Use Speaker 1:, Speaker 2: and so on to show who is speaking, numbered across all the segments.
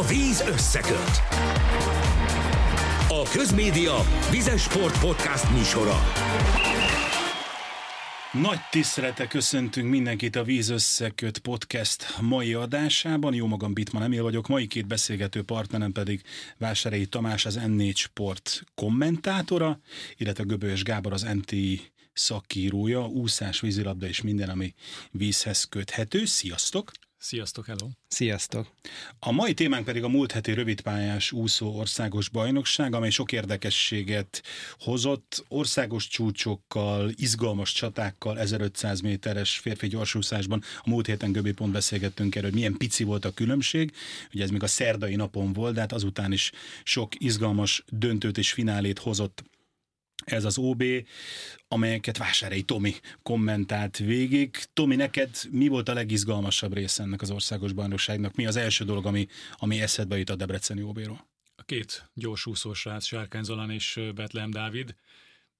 Speaker 1: A víz összeköt. A Közmédia Vizes Sport Podcast műsora.
Speaker 2: Nagy tisztelete köszöntünk mindenkit a Víz Összeköt podcast mai adásában. Jó magam Bitman Emil vagyok, mai két beszélgető partnerem pedig Vásárhelyi Tamás, az N4 Sport kommentátora, illetve Göbölyös Gábor, az NTI szakírója, úszás, vízilabda és minden, ami vízhez köthető. Sziasztok!
Speaker 3: Sziasztok, hello!
Speaker 4: Sziasztok!
Speaker 2: A mai témánk pedig a múlt heti rövidpályás úszó országos bajnokság, amely sok érdekességet hozott, országos csúcsokkal, izgalmas csatákkal, 1500 méteres férfi gyorsúszásban. A múlt héten Göbi pont beszélgettünk erről, hogy milyen pici volt a különbség, ugye ez még a szerdai napon volt, de hát azután is sok izgalmas döntőt és finálét hozott ez az OB, amelyeket Vásárhelyi Tomi kommentált végig. Tomi, neked mi volt a legizgalmasabb része ennek az országos bajnokságnak? Mi az első dolog, ami, ami eszedbe jut a Debreceni OB-ról?
Speaker 3: A két gyorsúszós srác, Sárkány Zalán és Betlehem Dávid,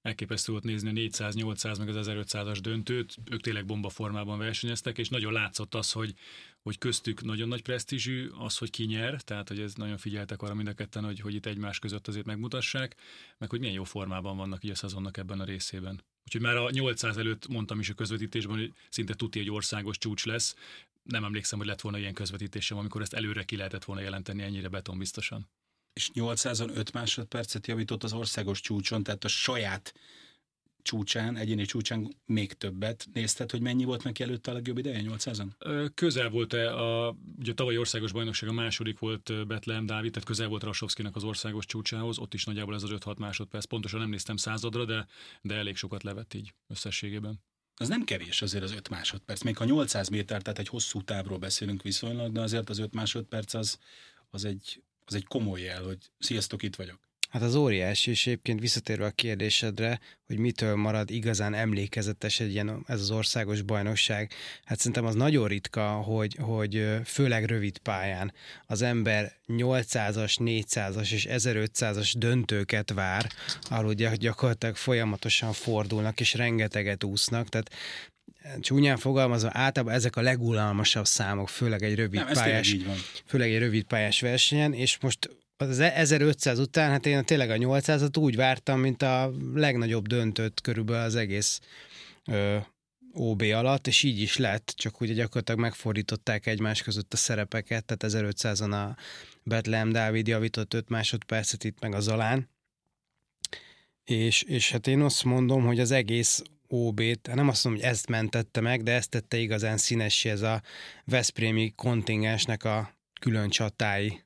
Speaker 3: elképesztő volt nézni a 400, 800 meg az 1500-as döntőt, ők tényleg bomba formában versenyeztek, és nagyon látszott az, hogy, hogy köztük nagyon nagy presztízsű az, hogy ki nyer, tehát hogy ez nagyon figyeltek arra mind a ketten, hogy, hogy itt egymás között azért megmutassák, meg hogy milyen jó formában vannak így a szezonnak ebben a részében. Úgyhogy már a 800 előtt mondtam is a közvetítésben, hogy szinte tuti egy országos csúcs lesz. Nem emlékszem, hogy lett volna ilyen közvetítésem, amikor ezt előre ki lehetett volna jelenteni ennyire betonbiztosan
Speaker 2: és 805 másodpercet javított az országos csúcson, tehát a saját csúcsán, egyéni csúcsán még többet. Nézted, hogy mennyi volt neki előtte a legjobb ideje 800-an?
Speaker 3: Közel volt-e a, ugye a tavalyi országos bajnokság a második volt Betlehem Dávid, tehát közel volt Rasovszkinak az országos csúcsához, ott is nagyjából ez az 5-6 másodperc. Pontosan nem néztem századra, de, de elég sokat levett így összességében.
Speaker 2: Az nem kevés azért az 5 másodperc. Még ha 800 méter, tehát egy hosszú távról beszélünk viszonylag, de azért az 5 másodperc az, az egy az egy komoly jel, hogy sziasztok, itt vagyok.
Speaker 4: Hát az óriási, és egyébként visszatérve a kérdésedre, hogy mitől marad igazán emlékezetes egy ilyen, ez az országos bajnokság, hát szerintem az nagyon ritka, hogy, hogy főleg rövid pályán az ember 800-as, 400-as és 1500-as döntőket vár, ahol gyakorlatilag folyamatosan fordulnak és rengeteget úsznak, tehát csúnyán fogalmazva, általában ezek a legulalmasabb számok, főleg egy rövid Nem, pályás, főleg egy rövid pályás versenyen, és most az 1500 után, hát én tényleg a 800-at úgy vártam, mint a legnagyobb döntőt körülbelül az egész ö, OB alatt, és így is lett, csak ugye gyakorlatilag megfordították egymás között a szerepeket, tehát 1500-on a Betlehem Dávid javított 5 másodpercet itt meg a Zalán, és, és hát én azt mondom, hogy az egész OB-t, nem azt mondom, hogy ezt mentette meg, de ezt tette igazán színessé ez a Veszprémi kontingensnek a külön csatái.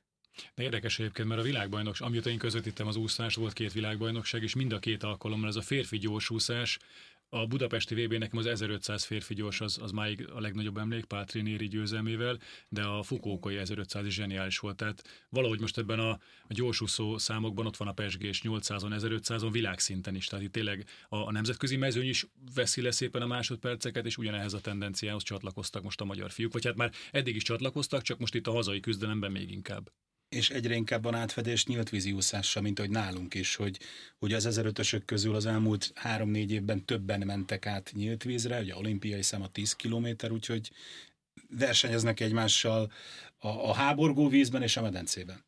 Speaker 3: De érdekes egyébként, mert a világbajnokság, amióta én közvetítem az úszás, volt két világbajnokság, és mind a két alkalommal ez a férfi gyorsúszás a budapesti vb nekem az 1500 férfi gyors az, az máig a legnagyobb emlék, Pátri Néri győzelmével, de a Fukókai 1500 is zseniális volt. Tehát valahogy most ebben a, a gyorsúszó számokban ott van a Pesgés 800-on, 1500-on világszinten is. Tehát itt tényleg a, a nemzetközi mezőny is veszi le szépen a másodperceket, és ugyanehhez a tendenciához csatlakoztak most a magyar fiúk. Vagy hát már eddig is csatlakoztak, csak most itt a hazai küzdelemben még inkább
Speaker 2: és egyre inkább van átfedés nyílt vízi úszással, mint hogy nálunk is, hogy, hogy az 1005-ösök közül az elmúlt három-négy évben többen mentek át nyílt vízre, ugye olimpiai szám a 10 kilométer, úgyhogy versenyeznek egymással a, a háborgó vízben és a medencében.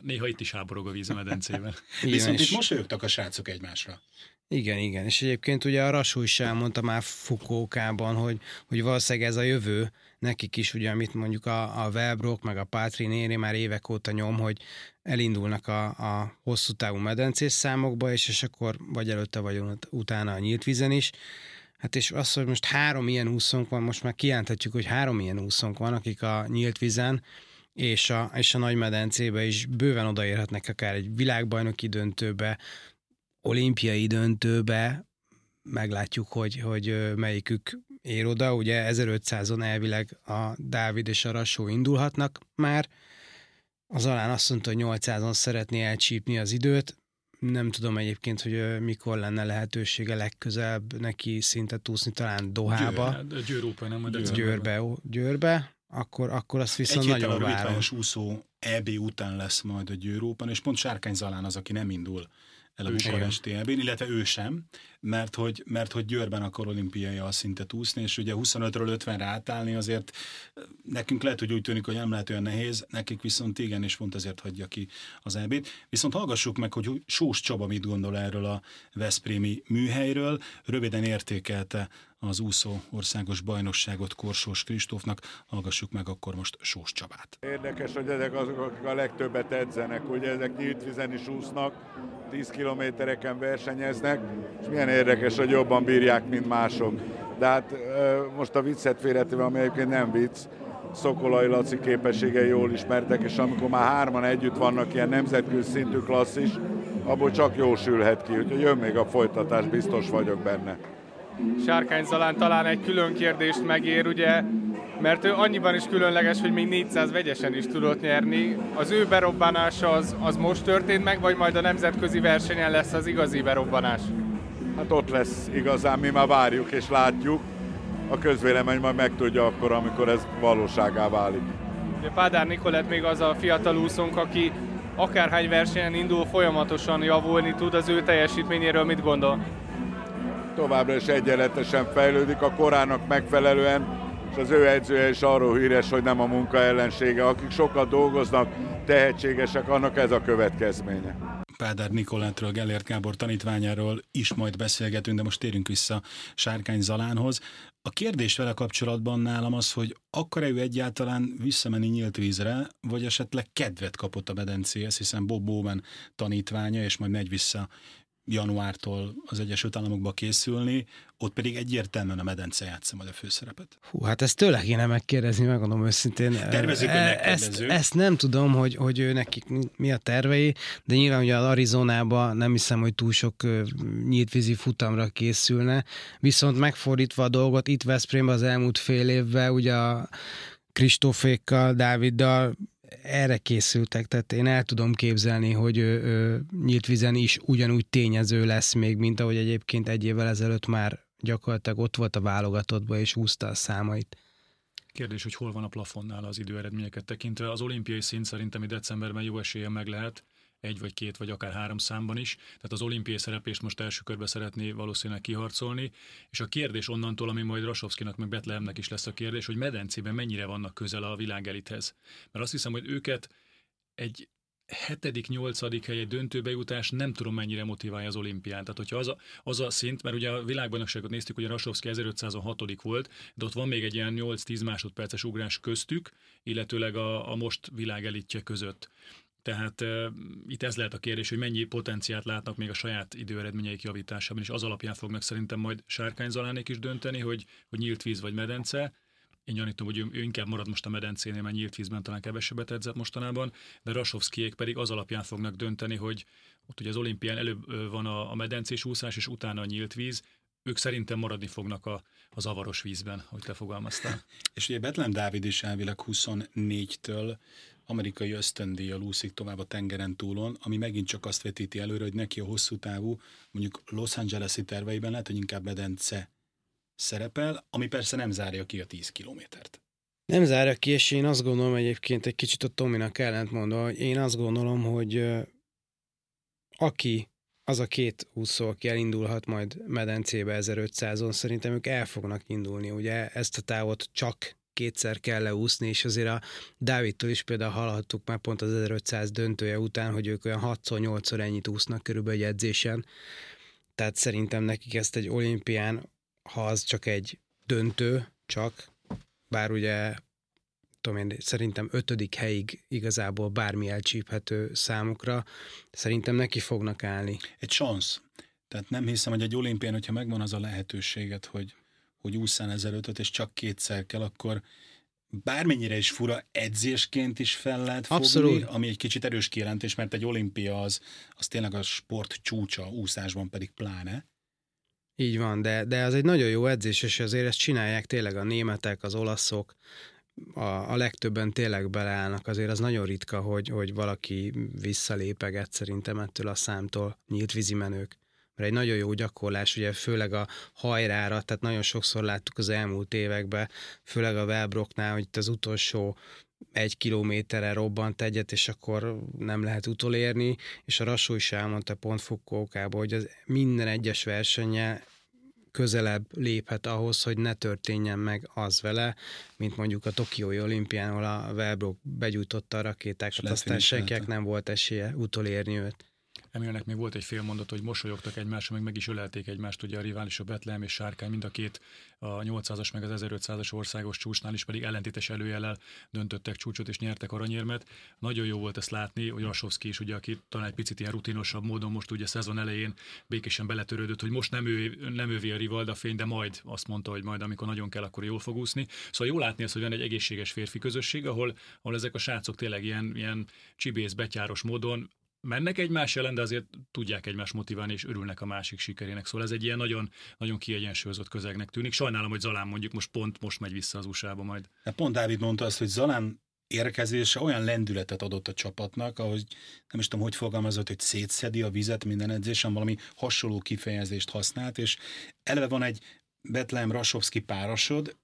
Speaker 3: Néha itt is háborog a víz a medencében.
Speaker 2: Viszont itt mosolyogtak a srácok egymásra.
Speaker 4: Igen, igen. És egyébként ugye a Rasú is elmondta már Fukókában, hogy, hogy valószínűleg ez a jövő, nekik is ugye, amit mondjuk a, a Velbrok, meg a Pátri Néri már évek óta nyom, hogy elindulnak a, a hosszú távú medencés számokba, és, és akkor vagy előtte, vagy utána a nyílt vízen is. Hát és az, hogy most három ilyen úszónk van, most már kijelenthetjük, hogy három ilyen úszónk van, akik a nyílt vízen és a, és a nagy medencébe is bőven odaérhetnek akár egy világbajnoki döntőbe, olimpiai döntőbe, meglátjuk, hogy, hogy melyikük ér oda. Ugye 1500-on elvileg a Dávid és a Rassó indulhatnak már. Az alán azt mondta, hogy 800-on szeretné elcsípni az időt. Nem tudom egyébként, hogy mikor lenne lehetősége legközelebb neki szinte túszni, talán Dohába.
Speaker 3: Győr, Győr nem?
Speaker 4: Győrbe, Győrbe akkor, akkor azt viszont Egy nagyon várom. Egy
Speaker 2: úszó EB után lesz majd a Győrópan, és pont Sárkány Zalán az, aki nem indul el a Bukaresti eb illetve ő sem, mert hogy, mert hogy Győrben akar olimpiai szintet úszni, és ugye 25-ről 50-re átállni azért nekünk lehet, hogy úgy tűnik, hogy nem lehet olyan nehéz, nekik viszont igen, és pont ezért hagyja ki az EB-t. Viszont hallgassuk meg, hogy Sós Csaba mit gondol erről a Veszprémi műhelyről. Röviden értékelte az úszó országos bajnokságot Korsós Kristófnak. Hallgassuk meg akkor most Sós Csabát.
Speaker 5: Érdekes, hogy ezek azok, akik a legtöbbet edzenek, ugye ezek nyílt vizen is úsznak, 10 kilométereken versenyeznek, és milyen érdekes, hogy jobban bírják, mint mások. De hát most a viccet félretéve, ami egyébként nem vicc, Szokolai Laci képességei jól ismertek, és amikor már hárman együtt vannak ilyen nemzetközi szintű klasszis, abból csak jó sülhet ki, úgyhogy jön még a folytatás, biztos vagyok benne.
Speaker 6: Sárkány Zalán talán egy külön kérdést megér, ugye, mert ő annyiban is különleges, hogy még 400 vegyesen is tudott nyerni. Az ő berobbanása az, az most történt meg, vagy majd a nemzetközi versenyen lesz az igazi berobbanás?
Speaker 5: Hát ott lesz igazán, mi már várjuk és látjuk. A közvélemény majd megtudja akkor, amikor ez valóságá válik.
Speaker 6: Ugye Pádár Nikolett még az a fiatal úszónk, aki akárhány versenyen indul, folyamatosan javulni tud, az ő teljesítményéről mit gondol?
Speaker 5: továbbra is egyenletesen fejlődik a korának megfelelően, és az ő edzője is arról híres, hogy nem a munka ellensége. Akik sokat dolgoznak, tehetségesek, annak ez a következménye.
Speaker 2: Pádár Nikolátról, Gellért Gábor tanítványáról is majd beszélgetünk, de most térünk vissza Sárkány Zalánhoz. A kérdés vele kapcsolatban nálam az, hogy akar-e ő egyáltalán visszamenni nyílt vízre, vagy esetleg kedvet kapott a medencéhez, hiszen Bob Bowman tanítványa, és majd megy vissza januártól az Egyesült Államokba készülni, ott pedig egyértelműen a medence játsza majd a főszerepet.
Speaker 4: Hú, hát ezt tőle kéne megkérdezni, megmondom őszintén.
Speaker 2: Tervezzük, hogy
Speaker 4: e, ezt, ezt nem tudom, hogy, hogy ő nekik mi a tervei, de nyilván ugye az Arizonában nem hiszem, hogy túl sok nyíltvízi futamra készülne, viszont megfordítva a dolgot, itt Veszprémben az elmúlt fél évben ugye a Kristófékkal, Dáviddal erre készültek, tehát én el tudom képzelni, hogy ő, ő nyílt vizen is ugyanúgy tényező lesz még, mint ahogy egyébként egy évvel ezelőtt már gyakorlatilag ott volt a válogatottba és húzta a számait.
Speaker 3: Kérdés, hogy hol van a plafonnál az időeredményeket tekintve. Az olimpiai szint szerintem decemberben jó esélye meg lehet, egy vagy két vagy akár három számban is, tehát az olimpiai szereplést most első körbe szeretné valószínűleg kiharcolni, és a kérdés onnantól, ami majd Rasovszkinak meg Betlehemnek is lesz a kérdés, hogy medencében mennyire vannak közel a világelithez. Mert azt hiszem, hogy őket egy hetedik, nyolcadik hely egy döntőbe jutás nem tudom mennyire motiválja az olimpián. Tehát, hogyha az a, az a szint, mert ugye a világbajnokságot néztük, hogy a Rasovszki 1506 volt, de ott van még egy ilyen 8-10 másodperces ugrás köztük, illetőleg a, a most világelitje között. Tehát uh, itt ez lehet a kérdés, hogy mennyi potenciált látnak még a saját időeredményeik javításában, és az alapján fognak szerintem majd Sárkány is dönteni, hogy, hogy nyílt víz vagy medence. Én gyanítom, hogy ő, ő inkább marad most a medencénél, mert nyílt vízben talán kevesebbet edzett mostanában, de Rasovszkiék pedig az alapján fognak dönteni, hogy ott ugye az olimpián előbb van a, a medencés úszás, és utána a nyílt víz, ők szerintem maradni fognak a, a zavaros vízben, hogy te fogalmaztál.
Speaker 2: És ugye Betlem Dávid is elvileg 24-től amerikai ösztöndíjjal úszik tovább a tengeren túlon, ami megint csak azt vetíti előre, hogy neki a hosszú távú, mondjuk Los Angeles-i terveiben lehet, hogy inkább medence szerepel, ami persze nem zárja ki a 10 kilométert.
Speaker 4: Nem zárja ki, és én azt gondolom egyébként egy kicsit a Tominak ellentmondva, hogy én azt gondolom, hogy aki az a két úszó, aki elindulhat majd medencébe 1500-on, szerintem ők el fognak indulni. Ugye ezt a távot csak kétszer kell leúszni, és azért a Dávidtól is például hallhattuk már pont az 1500 döntője után, hogy ők olyan 6-8-szor ennyit úsznak körülbelül egy edzésen. Tehát szerintem nekik ezt egy olimpián, ha az csak egy döntő, csak, bár ugye tudom én, szerintem ötödik helyig igazából bármi elcsíphető számukra, szerintem neki fognak állni.
Speaker 2: Egy szansz. Tehát nem hiszem, hogy egy olimpián, hogyha megvan az a lehetőséget, hogy hogy ússzán 1005 és csak kétszer kell, akkor bármennyire is fura edzésként is fel lehet fogni, Abszolút. ami egy kicsit erős kijelentés, mert egy olimpia az, az tényleg a sport csúcsa, úszásban pedig pláne.
Speaker 4: Így van, de, de az egy nagyon jó edzés, és azért ezt csinálják tényleg a németek, az olaszok, a, a legtöbben tényleg beleállnak, azért az nagyon ritka, hogy, hogy valaki visszalépeget szerintem ettől a számtól nyílt vízimenők mert egy nagyon jó gyakorlás, ugye főleg a hajrára, tehát nagyon sokszor láttuk az elmúlt években, főleg a Velbroknál, hogy itt az utolsó egy kilométerre robbant egyet, és akkor nem lehet utolérni, és a Rasó is elmondta pont Fukuokába, hogy az minden egyes versenye közelebb léphet ahhoz, hogy ne történjen meg az vele, mint mondjuk a Tokiói olimpián, ahol a Velbrook begyújtotta a rakétákat, aztán senkinek nem volt esélye utolérni őt.
Speaker 3: Emilnek még volt egy fél mondat, hogy mosolyogtak egymásra, meg meg is ölelték egymást, ugye a rivális a Betlehem és Sárkány, mind a két a 800-as meg az 1500-as országos csúcsnál is pedig ellentétes előjellel döntöttek csúcsot és nyertek aranyérmet. Nagyon jó volt ezt látni, hogy Rasovski is, ugye, aki talán egy picit ilyen rutinosabb módon most ugye szezon elején békésen beletörődött, hogy most nem, ő, nem ővé a rivalda fény, de majd azt mondta, hogy majd amikor nagyon kell, akkor jól fog úszni. Szóval jó látni azt, hogy van egy egészséges férfi közösség, ahol, ahol ezek a srácok tényleg ilyen, ilyen csibész, betyáros módon mennek egymás ellen, de azért tudják egymást motiválni, és örülnek a másik sikerének. Szóval ez egy ilyen nagyon, nagyon kiegyensúlyozott közegnek tűnik. Sajnálom, hogy Zalán mondjuk most pont most megy vissza az USA-ba majd.
Speaker 2: De pont Dávid mondta azt, hogy Zalán érkezése olyan lendületet adott a csapatnak, ahogy nem is tudom, hogy fogalmazott, hogy szétszedi a vizet minden edzésen, valami hasonló kifejezést használt, és eleve van egy Betlehem Rasovski párosod,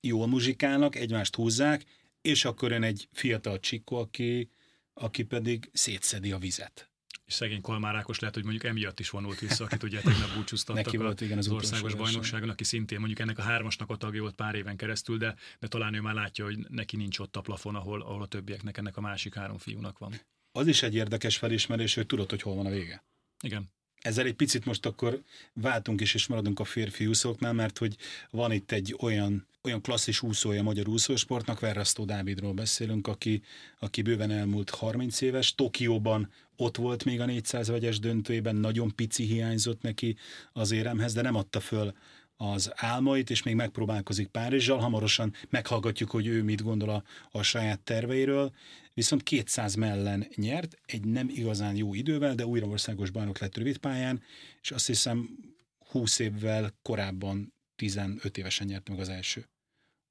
Speaker 2: jól muzsikálnak, egymást húzzák, és akkor jön egy fiatal csikko, aki aki pedig szétszedi a vizet.
Speaker 3: És szegény Kalmárákos lehet, hogy mondjuk emiatt is vonult vissza, akit ugye tegnap búcsúztattak Neki volt, igen, az, az országos bajnokságon, aki szintén mondjuk ennek a hármasnak a tagja volt pár éven keresztül, de, de talán ő már látja, hogy neki nincs ott a plafon, ahol, ahol a többieknek, ennek a másik három fiúnak van.
Speaker 2: Az is egy érdekes felismerés, hogy tudod, hogy hol van a vége.
Speaker 3: Igen.
Speaker 2: Ezzel egy picit most akkor váltunk is, és maradunk a férfi úszóknál, mert hogy van itt egy olyan, olyan klasszis úszója a magyar úszósportnak, Verrasztó Dávidról beszélünk, aki, aki bőven elmúlt 30 éves, Tokióban ott volt még a 400 vegyes döntőjében, nagyon pici hiányzott neki az éremhez, de nem adta föl az álmait, és még megpróbálkozik Párizsal. Hamarosan meghallgatjuk, hogy ő mit gondol a, a saját terveiről. Viszont 200 mellen nyert, egy nem igazán jó idővel, de újra országos bajnok lett rövidpályán, és azt hiszem 20 évvel korábban 15 évesen nyert meg az első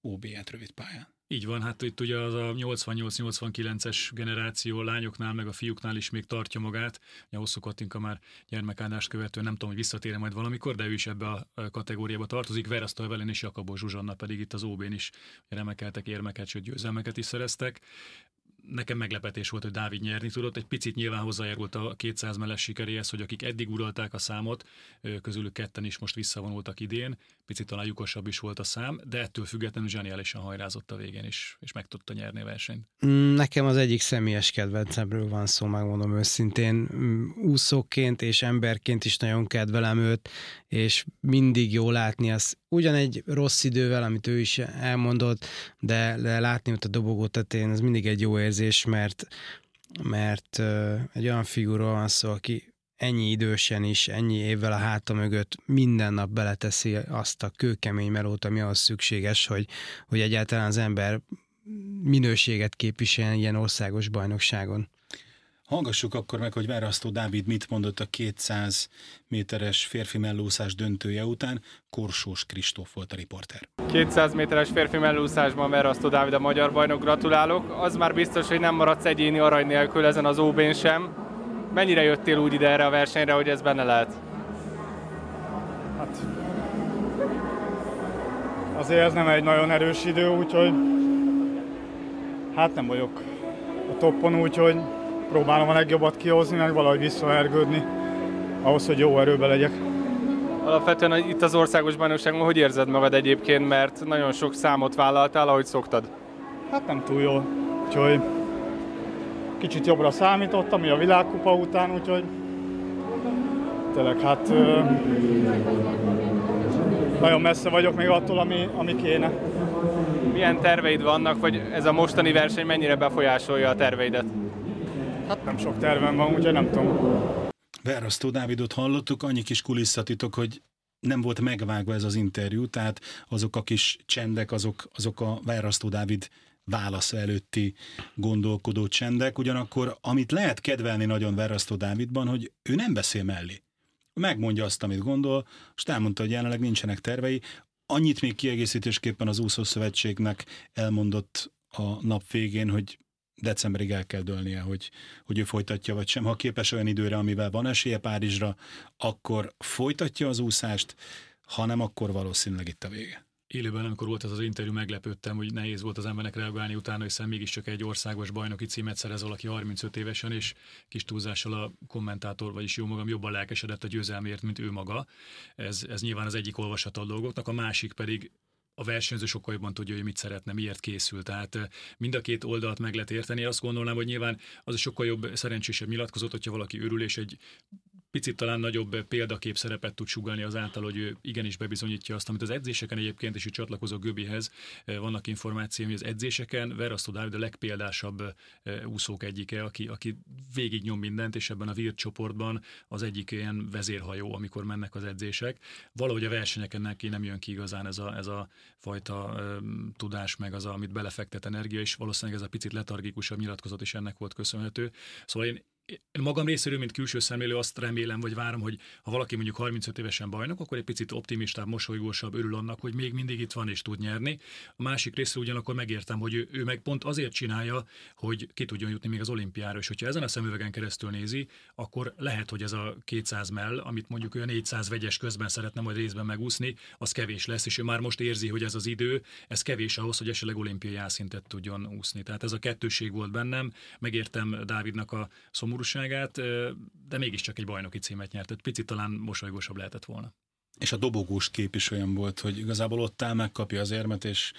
Speaker 2: OB-et rövidpályán.
Speaker 3: Így van, hát itt ugye az a 88-89-es generáció lányoknál, meg a fiúknál is még tartja magát. Ugye Hosszú Katinka már gyermekáldást követően, nem tudom, hogy visszatére majd valamikor, de ő is ebbe a kategóriába tartozik. Veraszta Evelyn és Jakabó Zsuzsanna pedig itt az OB-n is remekeltek érmeket, sőt győzelmeket is szereztek nekem meglepetés volt, hogy Dávid nyerni tudott. Egy picit nyilván hozzájárult a 200 meles sikeréhez, hogy akik eddig uralták a számot, közülük ketten is most visszavonultak idén. Picit talán lyukosabb is volt a szám, de ettől függetlenül zseniálisan hajrázott a végén is, és meg tudta nyerni a versenyt.
Speaker 4: Mm, nekem az egyik személyes kedvencemről van szó, megmondom őszintén. Mm, úszóként és emberként is nagyon kedvelem őt, és mindig jó látni az ugyan egy rossz idővel, amit ő is elmondott, de, látni ott a dobogó tetején, ez mindig egy jó érzés, mert, mert egy olyan figura van szó, aki ennyi idősen is, ennyi évvel a háta mögött minden nap beleteszi azt a kőkemény melót, ami ahhoz szükséges, hogy, hogy egyáltalán az ember minőséget képviseljen ilyen országos bajnokságon.
Speaker 2: Hallgassuk akkor meg, hogy Várasztó Dávid mit mondott a 200 méteres férfi mellúszás döntője után. Korsós Kristóf volt a riporter.
Speaker 6: 200 méteres férfi mellúszásban Várasztó Dávid a magyar bajnok, gratulálok. Az már biztos, hogy nem maradsz egyéni arany nélkül ezen az OB-n sem. Mennyire jöttél úgy ide erre a versenyre, hogy ez benne lehet?
Speaker 7: Hát azért ez nem egy nagyon erős idő, úgyhogy hát nem vagyok a toppon, úgyhogy próbálom a legjobbat kihozni, meg valahogy visszaergődni ahhoz, hogy jó erőbe legyek.
Speaker 6: Alapvetően itt az országos bajnokságban hogy érzed magad egyébként, mert nagyon sok számot vállaltál, ahogy szoktad?
Speaker 7: Hát nem túl jól, úgyhogy kicsit jobbra számítottam, mi a világkupa után, úgyhogy tényleg hát nagyon messze vagyok még attól, ami, ami kéne.
Speaker 6: Milyen terveid vannak, vagy ez a mostani verseny mennyire befolyásolja a terveidet?
Speaker 7: Hát nem sok tervem van, úgyhogy nem tudom.
Speaker 2: Verasztó Dávidot hallottuk, annyi kis kulisszatitok, hogy nem volt megvágva ez az interjú, tehát azok a kis csendek, azok, azok a Verasztó Dávid válasz előtti gondolkodó csendek, ugyanakkor amit lehet kedvelni nagyon Verasztó Dávidban, hogy ő nem beszél mellé. Megmondja azt, amit gondol, és elmondta, hogy jelenleg nincsenek tervei. Annyit még kiegészítésképpen az úszószövetségnek elmondott a nap végén, hogy decemberig el kell dőlnie, hogy, hogy ő folytatja vagy sem. Ha képes olyan időre, amivel van esélye Párizsra, akkor folytatja az úszást, ha nem, akkor valószínűleg itt a vége.
Speaker 3: élőben, amikor volt ez az interjú, meglepődtem, hogy nehéz volt az embernek reagálni utána, hiszen mégiscsak egy országos bajnoki címet szerez valaki 35 évesen, és kis túlzással a kommentátor, vagyis jó magam jobban lelkesedett a győzelmért, mint ő maga. Ez, ez nyilván az egyik olvasata a dolgoknak, a másik pedig a versenyző sokkal jobban tudja, hogy mit szeretne, miért készül. Tehát mind a két oldalt meg lehet érteni. Azt gondolnám, hogy nyilván az a sokkal jobb, szerencsésebb nyilatkozat, hogyha valaki örül, és egy picit talán nagyobb példakép szerepet tud sugalni azáltal, hogy ő igenis bebizonyítja azt, amit az edzéseken egyébként, és itt csatlakozok Göbihez, vannak információim, hogy az edzéseken Verasztó Dávid a legpéldásabb úszók egyike, aki, aki végig nyom mindent, és ebben a Virt csoportban az egyik ilyen vezérhajó, amikor mennek az edzések. Valahogy a versenyeken neki nem jön ki igazán ez a, ez a fajta um, tudás, meg az, amit belefektet energia, és valószínűleg ez a picit letargikusabb nyilatkozat is ennek volt köszönhető. Szóval én magam részéről, mint külső szemlélő azt remélem, vagy várom, hogy ha valaki mondjuk 35 évesen bajnok, akkor egy picit optimistább, mosolygósabb, örül annak, hogy még mindig itt van és tud nyerni. A másik részről ugyanakkor megértem, hogy ő, ő meg pont azért csinálja, hogy ki tudjon jutni még az olimpiára, és hogyha ezen a szemüvegen keresztül nézi, akkor lehet, hogy ez a 200 mell, amit mondjuk olyan 400 vegyes közben szeretne majd részben megúszni, az kevés lesz, és ő már most érzi, hogy ez az idő, ez kevés ahhoz, hogy esetleg olimpiai szintet tudjon úszni. Tehát ez a kettőség volt bennem, megértem Dávidnak a szomorú szomorúságát, de mégiscsak egy bajnoki címet nyert, tehát picit talán mosolygósabb lehetett volna.
Speaker 2: És a dobogós kép is olyan volt, hogy igazából ott áll, megkapja az érmet, és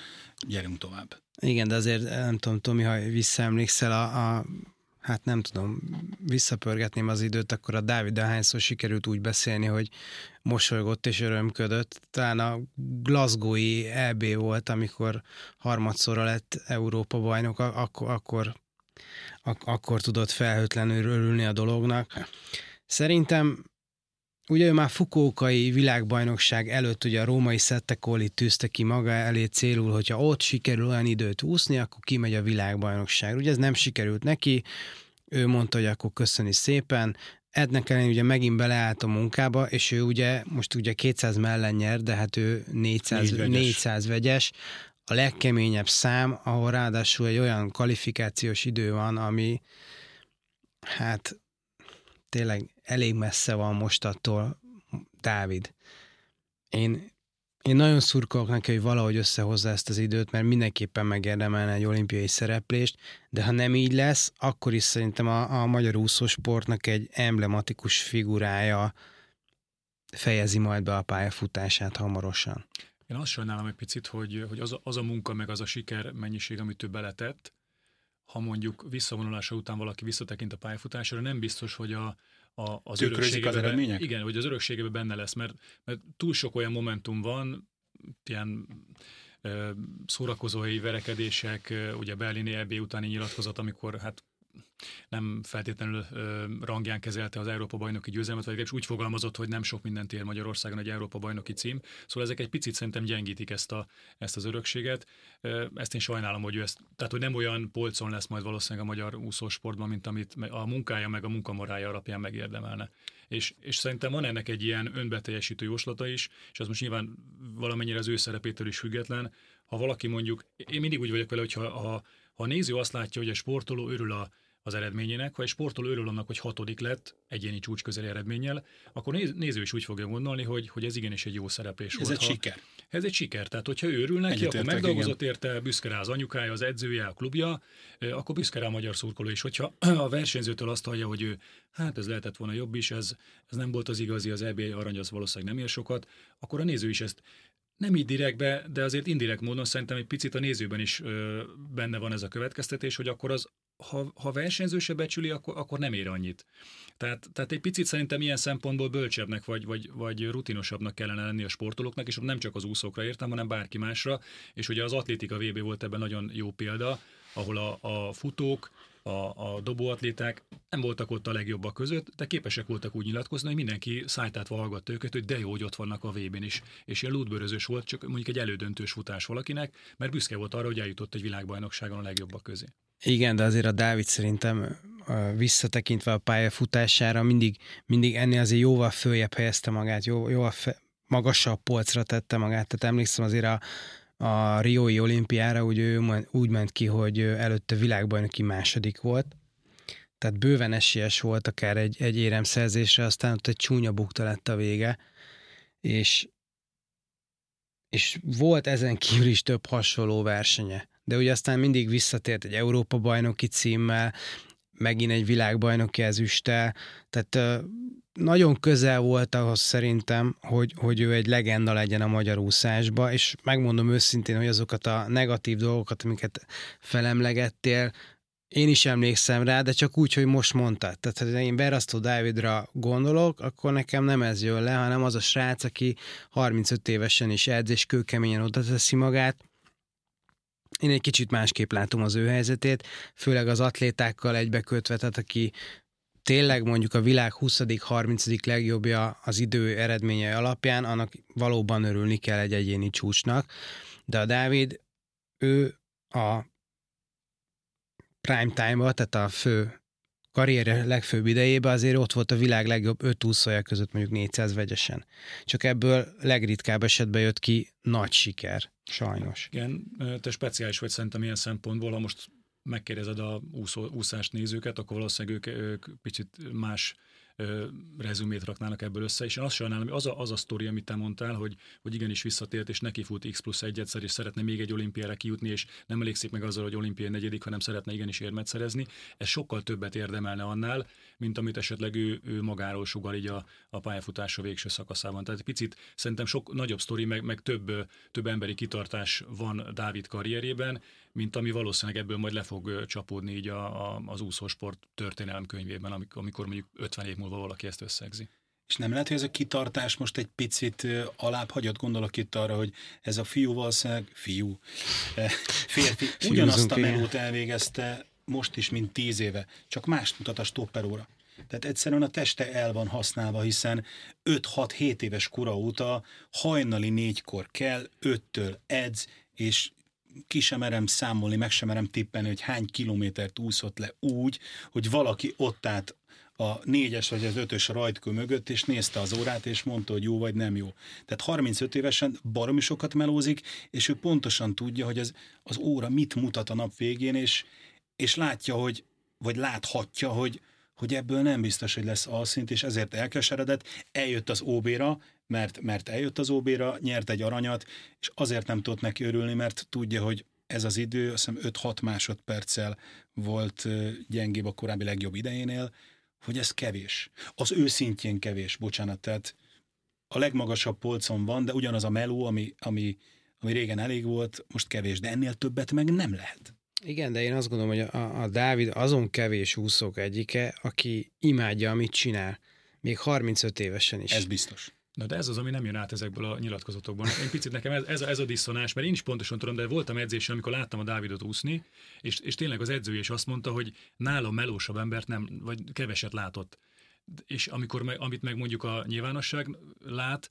Speaker 2: gyerünk tovább.
Speaker 4: Igen, de azért nem tudom, Tomi, ha visszaemlékszel a, a hát nem tudom, visszapörgetném az időt, akkor a Dávid hányszor sikerült úgy beszélni, hogy mosolygott és örömködött. Talán a Glasgow-i EB volt, amikor harmadszorra lett Európa bajnok, akkor, akkor ak- akkor tudott felhőtlenül örülni a dolognak. Szerintem Ugye ő már Fukókai világbajnokság előtt ugye a római Szettekoli tűzte ki maga elé célul, hogyha ott sikerül olyan időt úszni, akkor kimegy a világbajnokság. Ugye ez nem sikerült neki, ő mondta, hogy akkor köszöni szépen, Ednek ellen ugye megint beleállt a munkába, és ő ugye most ugye 200 mellen nyer, de hát ő 400, vegyes. 400 vegyes, a legkeményebb szám, ahol ráadásul egy olyan kvalifikációs idő van, ami hát tényleg elég messze van most attól Dávid. Én, én nagyon szurkolok neki, hogy valahogy összehozza ezt az időt, mert mindenképpen megérdemelne egy olimpiai szereplést, de ha nem így lesz, akkor is szerintem a, a magyar úszósportnak egy emblematikus figurája fejezi majd be a pályafutását hamarosan.
Speaker 3: Én azt sajnálom egy picit, hogy, hogy az, a, az a munka, meg az a siker mennyiség, amit ő beletett, ha mondjuk visszavonulása után valaki visszatekint a pályafutására, nem biztos, hogy a, a, az
Speaker 2: örökségében, az eredmények?
Speaker 3: Igen, hogy az örökségében benne lesz, mert, mert túl sok olyan momentum van, ilyen szórakozói verekedések, ugye Berlini EB utáni nyilatkozat, amikor hát nem feltétlenül rangján kezelte az Európa bajnoki győzelmet, vagy úgy fogalmazott, hogy nem sok mindent ér Magyarországon egy Európa bajnoki cím. Szóval ezek egy picit szerintem gyengítik ezt, a, ezt az örökséget. Ezt én sajnálom, hogy ő ezt, tehát hogy nem olyan polcon lesz majd valószínűleg a magyar úszósportban, mint amit a munkája meg a munkamorája alapján megérdemelne. És, és szerintem van ennek egy ilyen önbeteljesítő jóslata is, és az most nyilván valamennyire az ő szerepétől is független. Ha valaki mondjuk, én mindig úgy vagyok vele, hogy ha, ha, ha a néző azt látja, hogy a sportoló örül a, az eredményének, ha egy sportoló örül annak, hogy hatodik lett egyéni csúcs közeli eredménnyel, akkor néző is úgy fogja gondolni, hogy, hogy ez igenis egy jó szereplés
Speaker 2: ez
Speaker 3: volt.
Speaker 2: Ez egy siker.
Speaker 3: Ez egy siker, tehát hogyha ő örül neki, akkor megdolgozott igen. érte, büszke rá az anyukája, az edzője, a klubja, akkor büszke rá a magyar szurkoló is. Hogyha a versenyzőtől azt hallja, hogy ő, hát ez lehetett volna jobb is, ez, ez nem volt az igazi, az EB arany az valószínűleg nem ér sokat, akkor a néző is ezt nem így direktbe, de azért indirekt módon szerintem egy picit a nézőben is ö, benne van ez a következtetés, hogy akkor az, ha, ha versenyző se becsüli, akkor, akkor nem ér annyit. Tehát, tehát egy picit szerintem ilyen szempontból bölcsebbnek vagy, vagy, vagy rutinosabbnak kellene lenni a sportolóknak, és nem csak az úszókra értem, hanem bárki másra. És ugye az atlétika VB volt ebben nagyon jó példa, ahol a, a futók, a, a dobóatléták nem voltak ott a legjobbak között, de képesek voltak úgy nyilatkozni, hogy mindenki szájtátva hallgatta őket, hogy de jó, hogy ott vannak a vb is. És ilyen lútbörözős volt, csak mondjuk egy elődöntős futás valakinek, mert büszke volt arra, hogy eljutott egy világbajnokságon a legjobbak közé.
Speaker 4: Igen, de azért a Dávid szerintem visszatekintve a pályafutására mindig, mindig ennél azért jóval följebb helyezte magát, jó, jóval fe, magasabb polcra tette magát. Tehát emlékszem azért a, a Riói olimpiára úgy, ő úgy ment ki, hogy előtte világbajnoki második volt, tehát bőven esélyes volt akár egy, egy éremszerzésre, aztán ott egy csúnya bukta lett a vége, és és volt ezen kívül is több hasonló versenye. De ugye aztán mindig visszatért egy Európa-bajnoki címmel, megint egy világbajnoki ezüsttel, tehát nagyon közel volt ahhoz szerintem, hogy, hogy ő egy legenda legyen a magyar úszásba, és megmondom őszintén, hogy azokat a negatív dolgokat, amiket felemlegettél, én is emlékszem rá, de csak úgy, hogy most mondtad. Tehát, ha én Berasztó Dávidra gondolok, akkor nekem nem ez jön le, hanem az a srác, aki 35 évesen is edz, és kőkeményen oda teszi magát. Én egy kicsit másképp látom az ő helyzetét, főleg az atlétákkal egybekötve, tehát aki tényleg mondjuk a világ 20.-30. legjobbja az idő eredménye alapján, annak valóban örülni kell egy egyéni csúcsnak. De a Dávid, ő a prime time-ba, tehát a fő karrierje legfőbb idejében azért ott volt a világ legjobb öt úszója között mondjuk 400 vegyesen. Csak ebből legritkább esetben jött ki nagy siker, sajnos.
Speaker 3: Igen, te speciális vagy szerintem ilyen szempontból, ha most megkérdezed a úszó, úszást nézőket, akkor valószínűleg ők, ők picit más rezümét raknának ebből össze, és én azt sajnálom, hogy az a, az a sztori, amit te mondtál, hogy, hogy igenis visszatért, és neki fut X plusz egy egyszer, és szeretne még egy olimpiára kijutni, és nem elégszik meg azzal, hogy olimpiai negyedik, hanem szeretne igenis érmet szerezni, ez sokkal többet érdemelne annál, mint amit esetleg ő, ő magáról sugal így a, a pályafutása végső szakaszában. Tehát picit szerintem sok nagyobb sztori, meg, meg több, több emberi kitartás van Dávid karrierjében, mint ami valószínűleg ebből majd le fog csapódni így a, a, az úszósport történelem könyvében, amikor, amikor mondjuk 50 év múlva valaki ezt összegzi.
Speaker 2: És nem lehet, hogy ez a kitartás most egy picit alább hagyott, gondolok itt arra, hogy ez a fiú valószínűleg, fiú, férfi, ugyanazt a melót elvégezte most is, mint tíz éve, csak mást mutat a stopperóra. Tehát egyszerűen a teste el van használva, hiszen 5-6-7 éves kora óta hajnali négykor kell, öttől edz, és ki sem merem számolni, meg sem merem tippelni, hogy hány kilométert úszott le úgy, hogy valaki ott állt a négyes vagy az ötös rajtkő mögött, és nézte az órát, és mondta, hogy jó vagy nem jó. Tehát 35 évesen baromi sokat melózik, és ő pontosan tudja, hogy az, az óra mit mutat a nap végén, és, és látja, hogy, vagy láthatja, hogy, hogy ebből nem biztos, hogy lesz alszint, és ezért elkeseredett, eljött az OB-ra, mert, mert eljött az OB-ra, nyert egy aranyat, és azért nem tudott neki örülni, mert tudja, hogy ez az idő, azt hiszem 5-6 másodperccel volt gyengébb a korábbi legjobb idejénél, hogy ez kevés. Az ő szintjén kevés, bocsánat, tehát a legmagasabb polcon van, de ugyanaz a meló, ami, ami, ami régen elég volt, most kevés, de ennél többet meg nem lehet.
Speaker 4: Igen, de én azt gondolom, hogy a, a Dávid azon kevés úszók egyike, aki imádja, amit csinál, még 35 évesen is.
Speaker 2: Ez biztos.
Speaker 3: Na de ez az, ami nem jön át ezekből a nyilatkozatokból. Én picit nekem ez, ez, a, ez a diszonás, mert én is pontosan tudom, de voltam edzésen, amikor láttam a Dávidot úszni, és, és tényleg az edző is azt mondta, hogy nálam melósabb embert nem, vagy keveset látott. És amikor meg, amit meg mondjuk a nyilvánosság lát,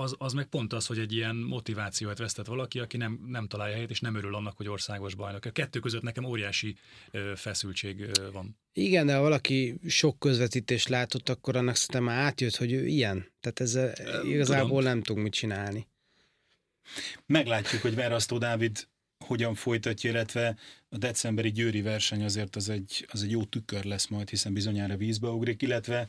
Speaker 3: az, az meg pont az, hogy egy ilyen motivációt vesztett valaki, aki nem, nem találja helyet, és nem örül annak, hogy országos bajnok. A kettő között nekem óriási ö, feszültség ö, van.
Speaker 4: Igen, de ha valaki sok közvetítést látott, akkor annak szerintem már átjött, hogy ő ilyen. Tehát ezzel igazából Tudom. nem tudunk mit csinálni.
Speaker 2: Meglátjuk, hogy Verasztó Dávid hogyan folytatja, illetve a decemberi győri verseny azért az egy, az egy jó tükör lesz majd, hiszen bizonyára vízbe ugrik, illetve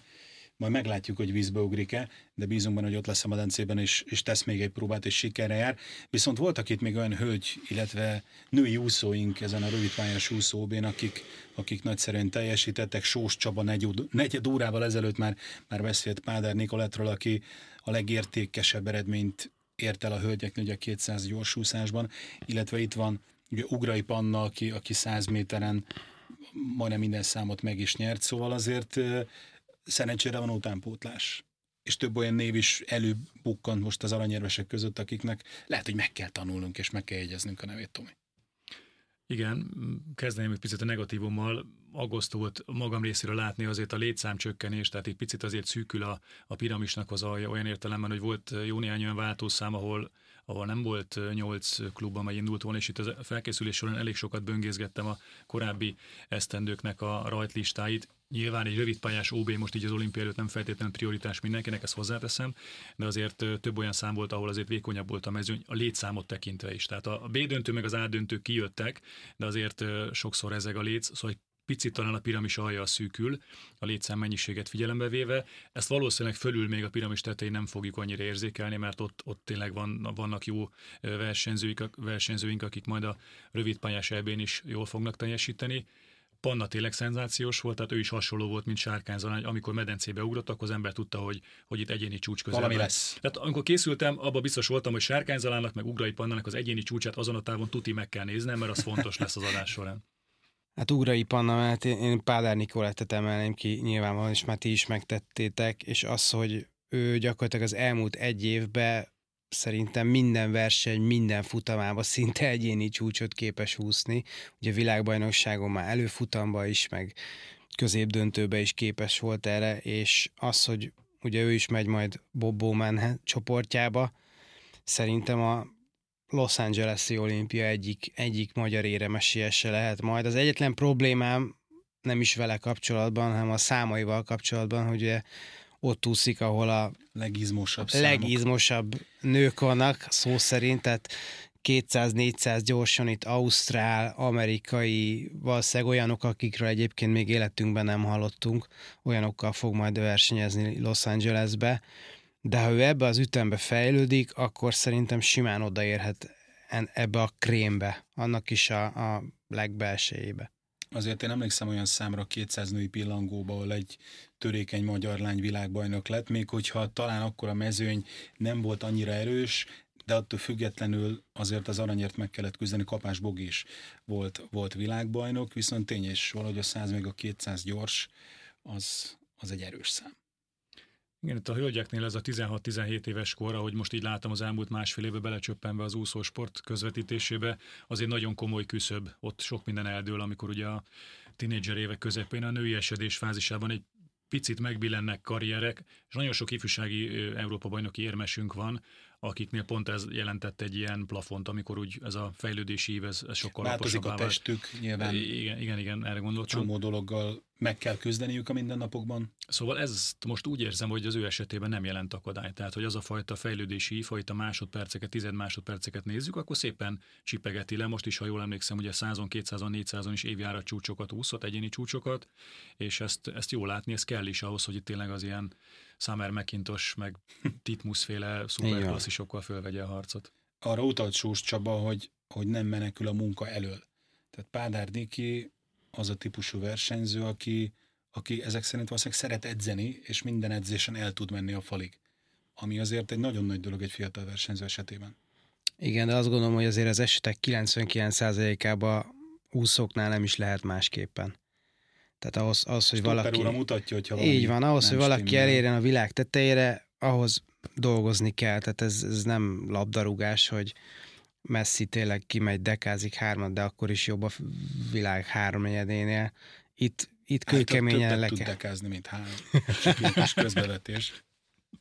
Speaker 2: majd meglátjuk, hogy vízbe ugrik-e, de bízunk benne, hogy ott lesz a medencében, és, és tesz még egy próbát, és sikerre jár. Viszont voltak itt még olyan hölgy, illetve női úszóink ezen a rövidpályás úszóbén, akik, akik nagyszerűen teljesítettek. Sós Csaba negyed, negyed órával ezelőtt már, már beszélt Páder Nikoletről, aki a legértékesebb eredményt ért el a hölgyeknél, ugye a 200 gyorsúszásban, illetve itt van ugye Ugrai Panna, aki, aki 100 méteren majdnem minden számot meg is nyert, szóval azért szerencsére van utánpótlás. És több olyan név is előbukkant most az aranyérvesek között, akiknek lehet, hogy meg kell tanulnunk, és meg kell jegyeznünk a nevét, Tomi.
Speaker 3: Igen, kezdeném egy picit a negatívummal. Aggasztó volt magam részéről látni azért a létszámcsökkenés, tehát egy picit azért szűkül a, a piramisnak az alja olyan értelemben, hogy volt jó néhány olyan váltószám, ahol ahol nem volt nyolc klub, amely indult volna, és itt a felkészülés során elég sokat böngészgettem a korábbi esztendőknek a rajtlistáit. Nyilván egy rövidpályás OB most így az olimpia előtt nem feltétlenül prioritás mindenkinek, ezt hozzáteszem, de azért több olyan szám volt, ahol azért vékonyabb volt a mezőny, a létszámot tekintve is. Tehát a B döntő meg az A döntő kijöttek, de azért sokszor ezek a léc, szóval picit talán a piramis alja szűkül, a létszám mennyiséget figyelembe véve. Ezt valószínűleg fölül még a piramis tetején nem fogjuk annyira érzékelni, mert ott, ott tényleg van, vannak jó versenyzőink, versenyzőink, akik majd a rövid pályás ebén is jól fognak teljesíteni. Panna tényleg szenzációs volt, tehát ő is hasonló volt, mint Sárkány Zalány. Amikor medencébe ugrott, akkor az ember tudta, hogy, hogy itt egyéni csúcs közel.
Speaker 2: Valami lesz.
Speaker 3: Tehát amikor készültem, abban biztos voltam, hogy Sárkány Zalánnak, meg Ugrai Pannának az egyéni csúcsát azon a távon tuti meg kell néznem, mert az fontos lesz az adás során.
Speaker 4: Hát Ugrai mert én, Pádár Nikolettet emelném ki nyilvánvalóan, és már ti is megtettétek, és az, hogy ő gyakorlatilag az elmúlt egy évben szerintem minden verseny, minden futamában szinte egyéni csúcsot képes húzni. Ugye világbajnokságon már előfutamba is, meg középdöntőbe is képes volt erre, és az, hogy ugye ő is megy majd Bob Bowman csoportjába, szerintem a Los Angeles-i olimpia egyik, egyik magyar éremesiese lehet majd. Az egyetlen problémám nem is vele kapcsolatban, hanem a számaival kapcsolatban, hogy ugye ott úszik, ahol a
Speaker 2: legizmosabb,
Speaker 4: legizmosabb nők vannak, szó szerint, tehát 200-400 gyorsan itt Ausztrál, amerikai, valószínűleg olyanok, akikről egyébként még életünkben nem hallottunk, olyanokkal fog majd versenyezni Los Angelesbe, de ha ő ebbe az ütembe fejlődik, akkor szerintem simán odaérhet ebbe a krémbe, annak is a, a legbelsejébe.
Speaker 2: Azért én emlékszem olyan számra 200 női pillangóba, ahol egy törékeny magyar lány világbajnok lett, még hogyha talán akkor a mezőny nem volt annyira erős, de attól függetlenül azért az aranyért meg kellett küzdeni, Kapás Bog is volt, volt világbajnok, viszont tény és valahogy a 100 meg a 200 gyors, az, az egy erős szám.
Speaker 3: Igen, itt a hölgyeknél ez a 16-17 éves kor, ahogy most így látom az elmúlt másfél évben belecsöppenve az úszósport közvetítésébe, azért nagyon komoly küszöb, ott sok minden eldől, amikor ugye a tinédzser évek közepén a női esedés fázisában egy picit megbillennek karrierek, és nagyon sok ifjúsági Európa-bajnoki érmesünk van, akiknél pont ez jelentett egy ilyen plafont, amikor úgy ez a fejlődési ív, ez, ez sokkal
Speaker 2: Változik a testük, nyilván.
Speaker 3: Igen, igen, igen, erre gondoltam.
Speaker 2: Csomó dologgal meg kell küzdeniük a mindennapokban.
Speaker 3: Szóval ezt most úgy érzem, hogy az ő esetében nem jelent akadály. Tehát, hogy az a fajta fejlődési ív, hogy a másodperceket, tized másodperceket nézzük, akkor szépen csipegeti le. Most is, ha jól emlékszem, ugye 100-on, 200-on, 400-on is évjárat csúcsokat úszott, egyéni csúcsokat, és ezt, ezt jól látni, ez kell is ahhoz, hogy itt tényleg az ilyen Summer McIntosh, meg Titmus féle szuperklasszisokkal fölvegye a harcot.
Speaker 2: Arra utalt Sós Csaba, hogy, hogy nem menekül a munka elől. Tehát Pádár Niki az a típusú versenyző, aki, aki ezek szerint valószínűleg szeret edzeni, és minden edzésen el tud menni a falig. Ami azért egy nagyon nagy dolog egy fiatal versenyző esetében.
Speaker 4: Igen, de azt gondolom, hogy azért az esetek 99%-ában úszóknál nem is lehet másképpen. Tehát ahhoz, ahhoz hogy
Speaker 2: Stopper
Speaker 4: valaki...
Speaker 2: Mutatja, hogyha
Speaker 4: Így van, ahhoz, hogy valaki stimmel. elérjen a világ tetejére, ahhoz dolgozni kell. Tehát ez, ez nem labdarúgás, hogy Messi tényleg kimegy, dekázik hármat, de akkor is jobb a világ háromnegyedénél. Itt, itt hát kőkeményen le
Speaker 2: kell. tud dekázni, mint három. Kis közbevetés.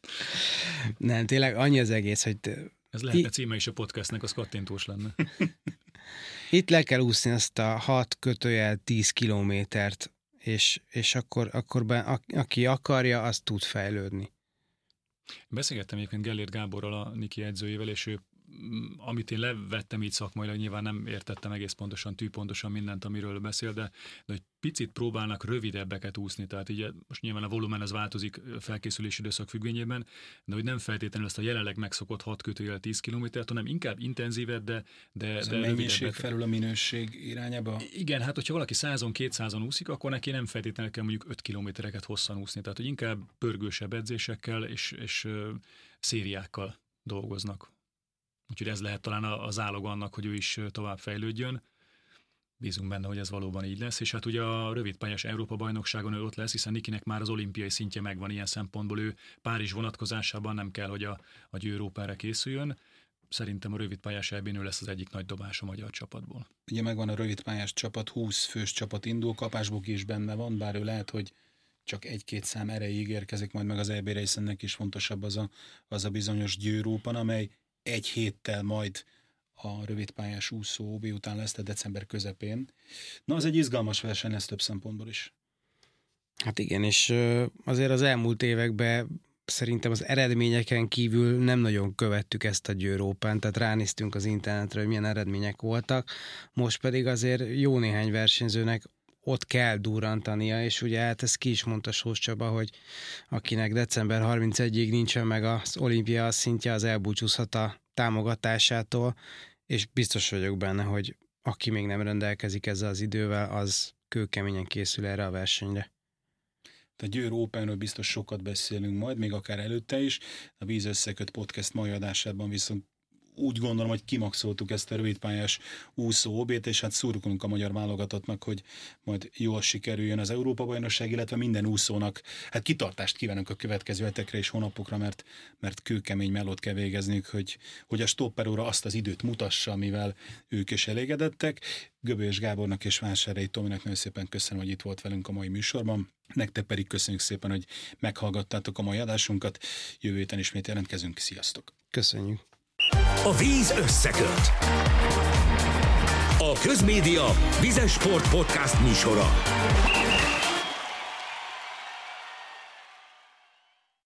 Speaker 4: Nem, tényleg annyi az egész, hogy...
Speaker 3: Ez lehet a címe is a podcastnek, az kattintós lenne.
Speaker 4: Itt le kell úszni azt a 6 kötőjel 10 kilométert, és, és akkor, akkor be, a, aki akarja, az tud fejlődni.
Speaker 3: Beszélgettem egyébként Gellért Gáborral, a Niki edzőjével, és ő amit én levettem így szakmailag, nyilván nem értettem egész pontosan, tűpontosan mindent, amiről beszél, de, de hogy picit próbálnak rövidebbeket úszni, tehát így most nyilván a volumen az változik felkészülési időszak függvényében, de hogy nem feltétlenül ezt a jelenleg megszokott 6 kötőjel 10 kilométert, hanem inkább intenzívebb, de, de,
Speaker 2: Ez
Speaker 3: de
Speaker 2: a mennyiség felül a minőség irányába?
Speaker 3: Igen, hát hogyha valaki 100-on, 200-on úszik, akkor neki nem feltétlenül kell mondjuk 5 kilométereket hosszan úszni, tehát hogy inkább pörgősebb edzésekkel és, és szériákkal dolgoznak. Úgyhogy ez lehet talán az állog annak, hogy ő is tovább fejlődjön. Bízunk benne, hogy ez valóban így lesz, és hát ugye a rövidpályás Európa-bajnokságon ő ott lesz, hiszen Nikinek már az olimpiai szintje megvan ilyen szempontból, ő Párizs vonatkozásában nem kell, hogy a, a Európára készüljön. Szerintem a rövidpályás ő lesz az egyik nagy dobás a magyar csapatból.
Speaker 2: Ugye megvan a rövidpályás csapat, 20 fős csapat indul, kapásbok is benne van, bár ő lehet, hogy csak egy-két szám erejéig érkezik majd meg az EB hiszen is fontosabb az a, az a bizonyos győrópan, amely egy héttel majd a rövidpályás úszó OB után lesz, tehát december közepén. Na, az egy izgalmas verseny lesz több szempontból is.
Speaker 4: Hát igen, és azért az elmúlt években szerintem az eredményeken kívül nem nagyon követtük ezt a győrópán, tehát ránéztünk az internetre, hogy milyen eredmények voltak, most pedig azért jó néhány versenyzőnek ott kell durrantania, és ugye hát ez ki is mondta Sós Csaba, hogy akinek december 31-ig nincsen meg az olimpia szintje, az elbúcsúzhat a támogatásától, és biztos vagyok benne, hogy aki még nem rendelkezik ezzel az idővel, az kőkeményen készül erre a versenyre.
Speaker 2: A Győr Openről biztos sokat beszélünk majd, még akár előtte is. A Víz Összeköt podcast mai adásában viszont úgy gondolom, hogy kimaxoltuk ezt a rövidpályás úszó obét, és hát szurkolunk a magyar válogatottnak, hogy majd jól sikerüljön az Európa-bajnokság, illetve minden úszónak hát kitartást kívánunk a következő hetekre és hónapokra, mert, mert kőkemény melót kell végezniük, hogy, hogy a stopperóra azt az időt mutassa, amivel ők is elégedettek. Göbős Gábornak és Vásárhelyi Tominak nagyon szépen köszönöm, hogy itt volt velünk a mai műsorban. Nektek pedig köszönjük szépen, hogy meghallgattátok a mai adásunkat. Jövő héten ismét jelentkezünk. Sziasztok!
Speaker 4: Köszönjük!
Speaker 1: A víz összeköt. A Közmédia Vizes Sport Podcast műsora.